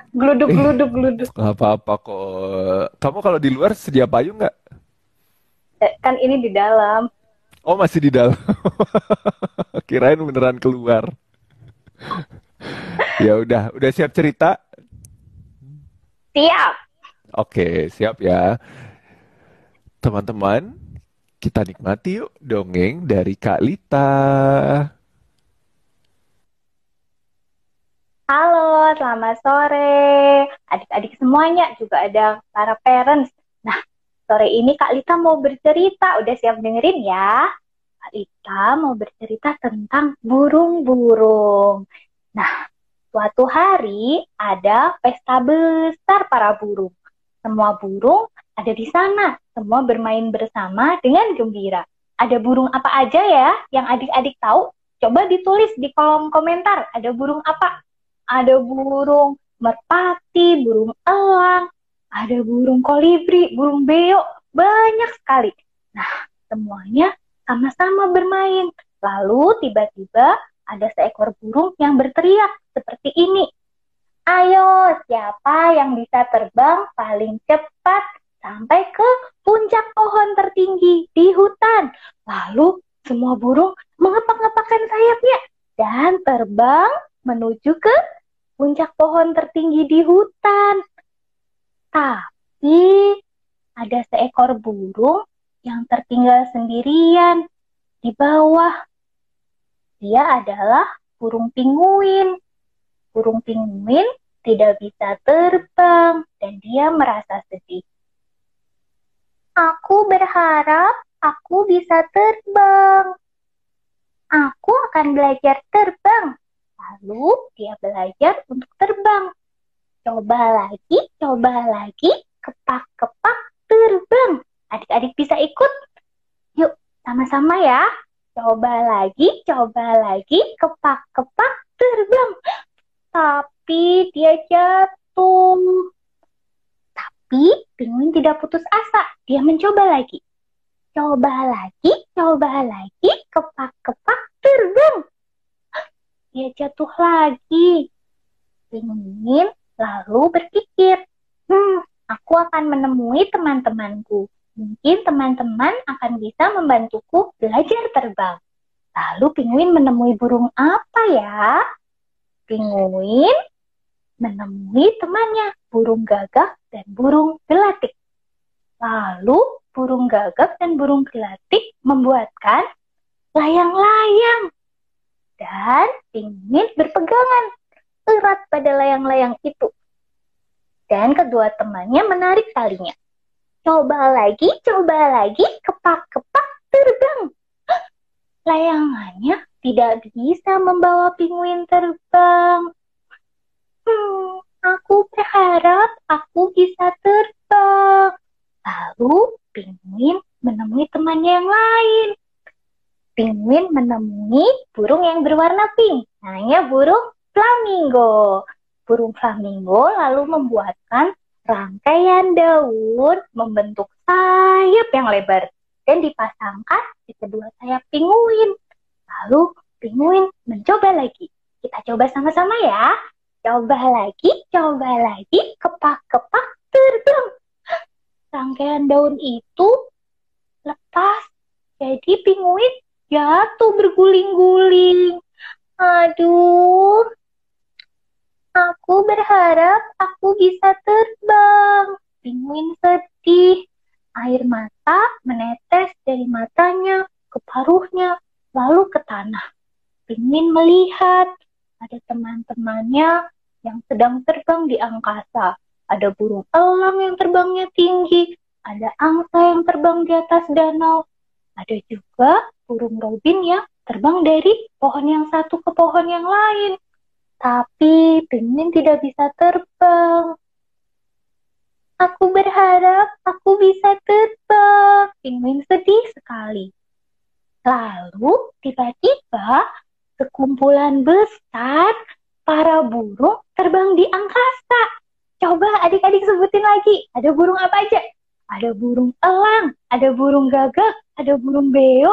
Eh gluduk gluduk. nggak apa-apa kok. Kamu kalau di luar sedia payung nggak? Eh, Kan ini di dalam. Oh, masih di dalam. Kirain beneran keluar. Ya udah, udah siap cerita? Siap. Oke, siap ya. Teman-teman, kita nikmati yuk dongeng dari Kak Lita. Selamat sore. Adik-adik semuanya juga ada para parents. Nah, sore ini Kak Lita mau bercerita. Udah siap dengerin ya? Kak Lita mau bercerita tentang burung-burung. Nah, suatu hari ada pesta besar para burung. Semua burung ada di sana. Semua bermain bersama dengan gembira. Ada burung apa aja ya yang adik-adik tahu? Coba ditulis di kolom komentar. Ada burung apa? Ada burung merpati, burung elang, ada burung kolibri, burung beo, banyak sekali. Nah, semuanya sama-sama bermain. Lalu tiba-tiba ada seekor burung yang berteriak seperti ini. Ayo, siapa yang bisa terbang paling cepat sampai ke puncak pohon tertinggi di hutan? Lalu semua burung mengepak-ngepakkan sayapnya dan terbang menuju ke puncak pohon tertinggi di hutan. Tapi ada seekor burung yang tertinggal sendirian di bawah. Dia adalah burung pinguin. Burung pinguin tidak bisa terbang dan dia merasa sedih. Aku berharap aku bisa terbang. Aku akan belajar terbang. Lalu dia belajar untuk terbang. Coba lagi, coba lagi, kepak-kepak terbang. Adik-adik bisa ikut? Yuk, sama-sama ya. Coba lagi, coba lagi, kepak-kepak terbang. Tapi dia jatuh. Tapi pinguin tidak putus asa. Dia mencoba lagi. Coba lagi, coba lagi, kepak-kepak terbang. Dia jatuh lagi. Pinguin lalu berpikir, hmm, aku akan menemui teman-temanku. Mungkin teman-teman akan bisa membantuku belajar terbang. Lalu pinguin menemui burung apa ya? Pinguin menemui temannya, burung gagak dan burung gelatik. Lalu burung gagak dan burung gelatik membuatkan layang-layang. Dan pinguin berpegangan erat pada layang-layang itu. Dan kedua temannya menarik talinya. Coba lagi, coba lagi, kepak-kepak terbang. Layangannya tidak bisa membawa pinguin terbang. Hmm, aku berharap aku bisa terbang. Lalu pinguin menemui temannya yang lain. Pinguin menemui burung yang berwarna pink. Namanya burung flamingo. Burung flamingo lalu membuatkan rangkaian daun membentuk sayap yang lebar dan dipasangkan di kedua sayap pinguin. Lalu pinguin mencoba lagi. Kita coba sama-sama ya. Coba lagi, coba lagi, kepak-kepak terbang. Rangkaian daun itu lepas. Jadi pinguin jatuh berguling-guling. Aduh, aku berharap aku bisa terbang. Pinguin sedih. Air mata menetes dari matanya ke paruhnya, lalu ke tanah. Pinguin melihat ada teman-temannya yang sedang terbang di angkasa. Ada burung elang yang terbangnya tinggi, ada angsa yang terbang di atas danau, ada juga burung robin yang terbang dari pohon yang satu ke pohon yang lain. Tapi penguin tidak bisa terbang. Aku berharap aku bisa terbang. Penguin sedih sekali. Lalu tiba-tiba sekumpulan besar para burung terbang di angkasa. Coba adik-adik sebutin lagi. Ada burung apa aja? Ada burung elang, ada burung gagak, ada burung beo,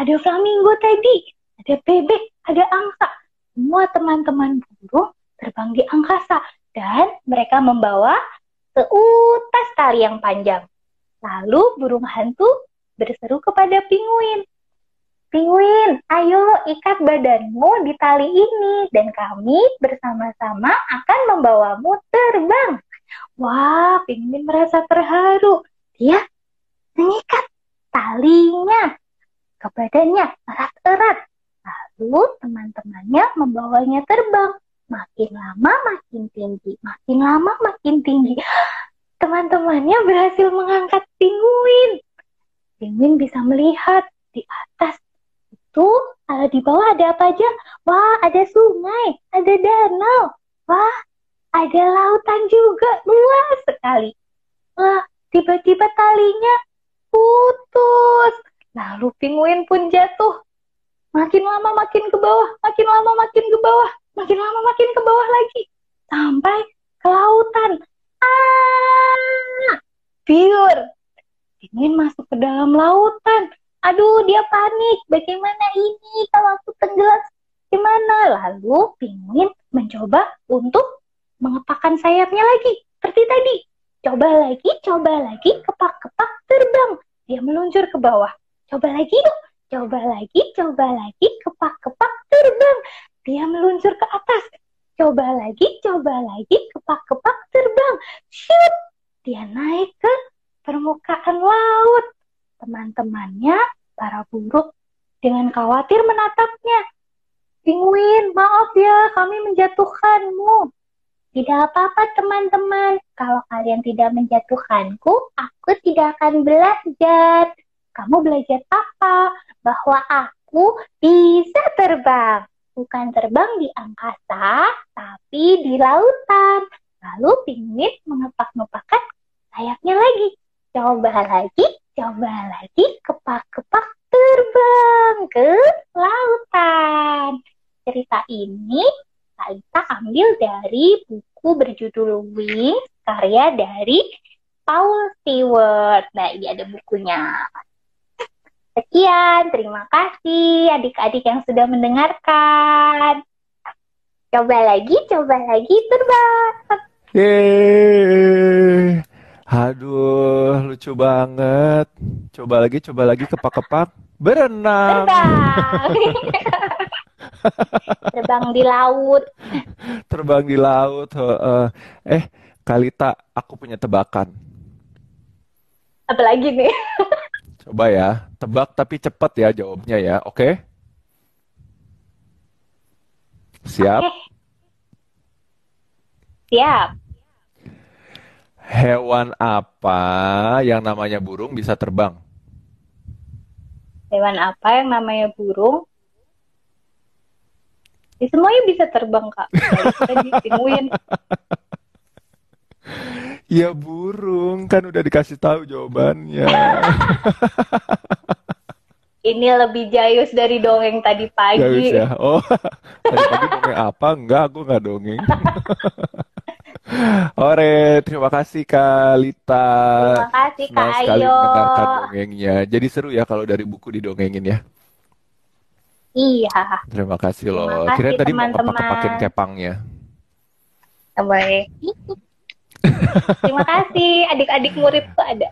ada flamingo tadi, ada bebek, ada angsa. semua teman-teman burung terbang di angkasa dan mereka membawa seutas tali yang panjang. Lalu burung hantu berseru kepada pinguin. Pinguin, ayo ikat badanmu di tali ini dan kami bersama-sama akan membawamu terbang. Wah, pinguin merasa terharu. Dia mengikat talinya ke badannya erat-erat. Lalu teman-temannya membawanya terbang. Makin lama makin tinggi, makin lama makin tinggi. Teman-temannya berhasil mengangkat pinguin. Pinguin bisa melihat di atas itu kalau di bawah ada apa aja? Wah, ada sungai, ada danau. Wah, ada lautan juga luas sekali. Wah, tiba-tiba talinya putus. Lalu pinguin pun jatuh. Makin lama makin ke bawah, makin lama makin ke bawah, makin lama makin ke bawah lagi. Sampai ke lautan. Ah, biur. Pinguin masuk ke dalam lautan. Aduh, dia panik. Bagaimana ini kalau aku tenggelam? Gimana? Lalu pinguin mencoba untuk mengepakkan sayapnya lagi. Seperti tadi. Coba lagi, coba lagi, kepak-kepak terbang. Dia meluncur ke bawah. Coba lagi yuk. Coba lagi, coba lagi, kepak-kepak terbang. Dia meluncur ke atas. Coba lagi, coba lagi, kepak-kepak terbang. Shoot! Dia naik ke permukaan laut. Teman-temannya, para buruk, dengan khawatir menatapnya. Pinguin, maaf ya, kami menjatuhkanmu. Tidak apa-apa teman-teman, kalau kalian tidak menjatuhkanku, aku tidak akan belajar. Kamu belajar apa? Bahwa aku bisa terbang. Bukan terbang di angkasa, tapi di lautan. Lalu pinguin mengepak-ngepakkan sayapnya lagi. Coba lagi, coba lagi, kepak-kepak terbang ke lautan. Cerita ini kita ambil dari buku berjudul Wings, karya dari Paul Stewart. Nah, ini ada bukunya. Sekian, terima kasih adik-adik yang sudah mendengarkan. Coba lagi, coba lagi terbang. Yeay. Aduh, lucu banget. Coba lagi, coba lagi kepak-kepak. Berenang. Terbang. terbang di laut. Terbang di laut. Eh, Kalita, aku punya tebakan. Apalagi nih? Coba ya, tebak tapi cepat ya jawabnya ya, oke? Siap? Oke. Siap. Hewan apa yang namanya burung bisa terbang? Hewan apa yang namanya burung? Ya, semuanya bisa terbang, Kak. Pinguin. Ya burung, kan udah dikasih tahu jawabannya. Ini lebih jayus dari dongeng tadi pagi. wis ya. Oh, tadi pagi dongeng apa? Enggak, aku nggak dongeng. Ore, terima kasih Kak Lita. Terima kasih, Kak Senang sekali Ayo. mendengarkan dongengnya. Jadi seru ya kalau dari buku didongengin ya. Iya, Terima kasih Terima loh. kasih, Kirain tadi mau teman-teman. kepak-kepakin kepangnya. baik. Terima kasih, adik-adik murid tuh ada.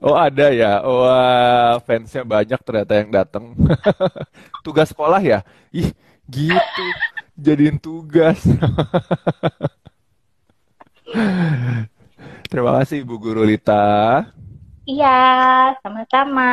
Oh ada ya. Wah, fansnya banyak ternyata yang datang. Tugas sekolah ya? Ih, gitu. Jadiin tugas. Terima kasih Ibu Guru Lita. Iya, sama-sama.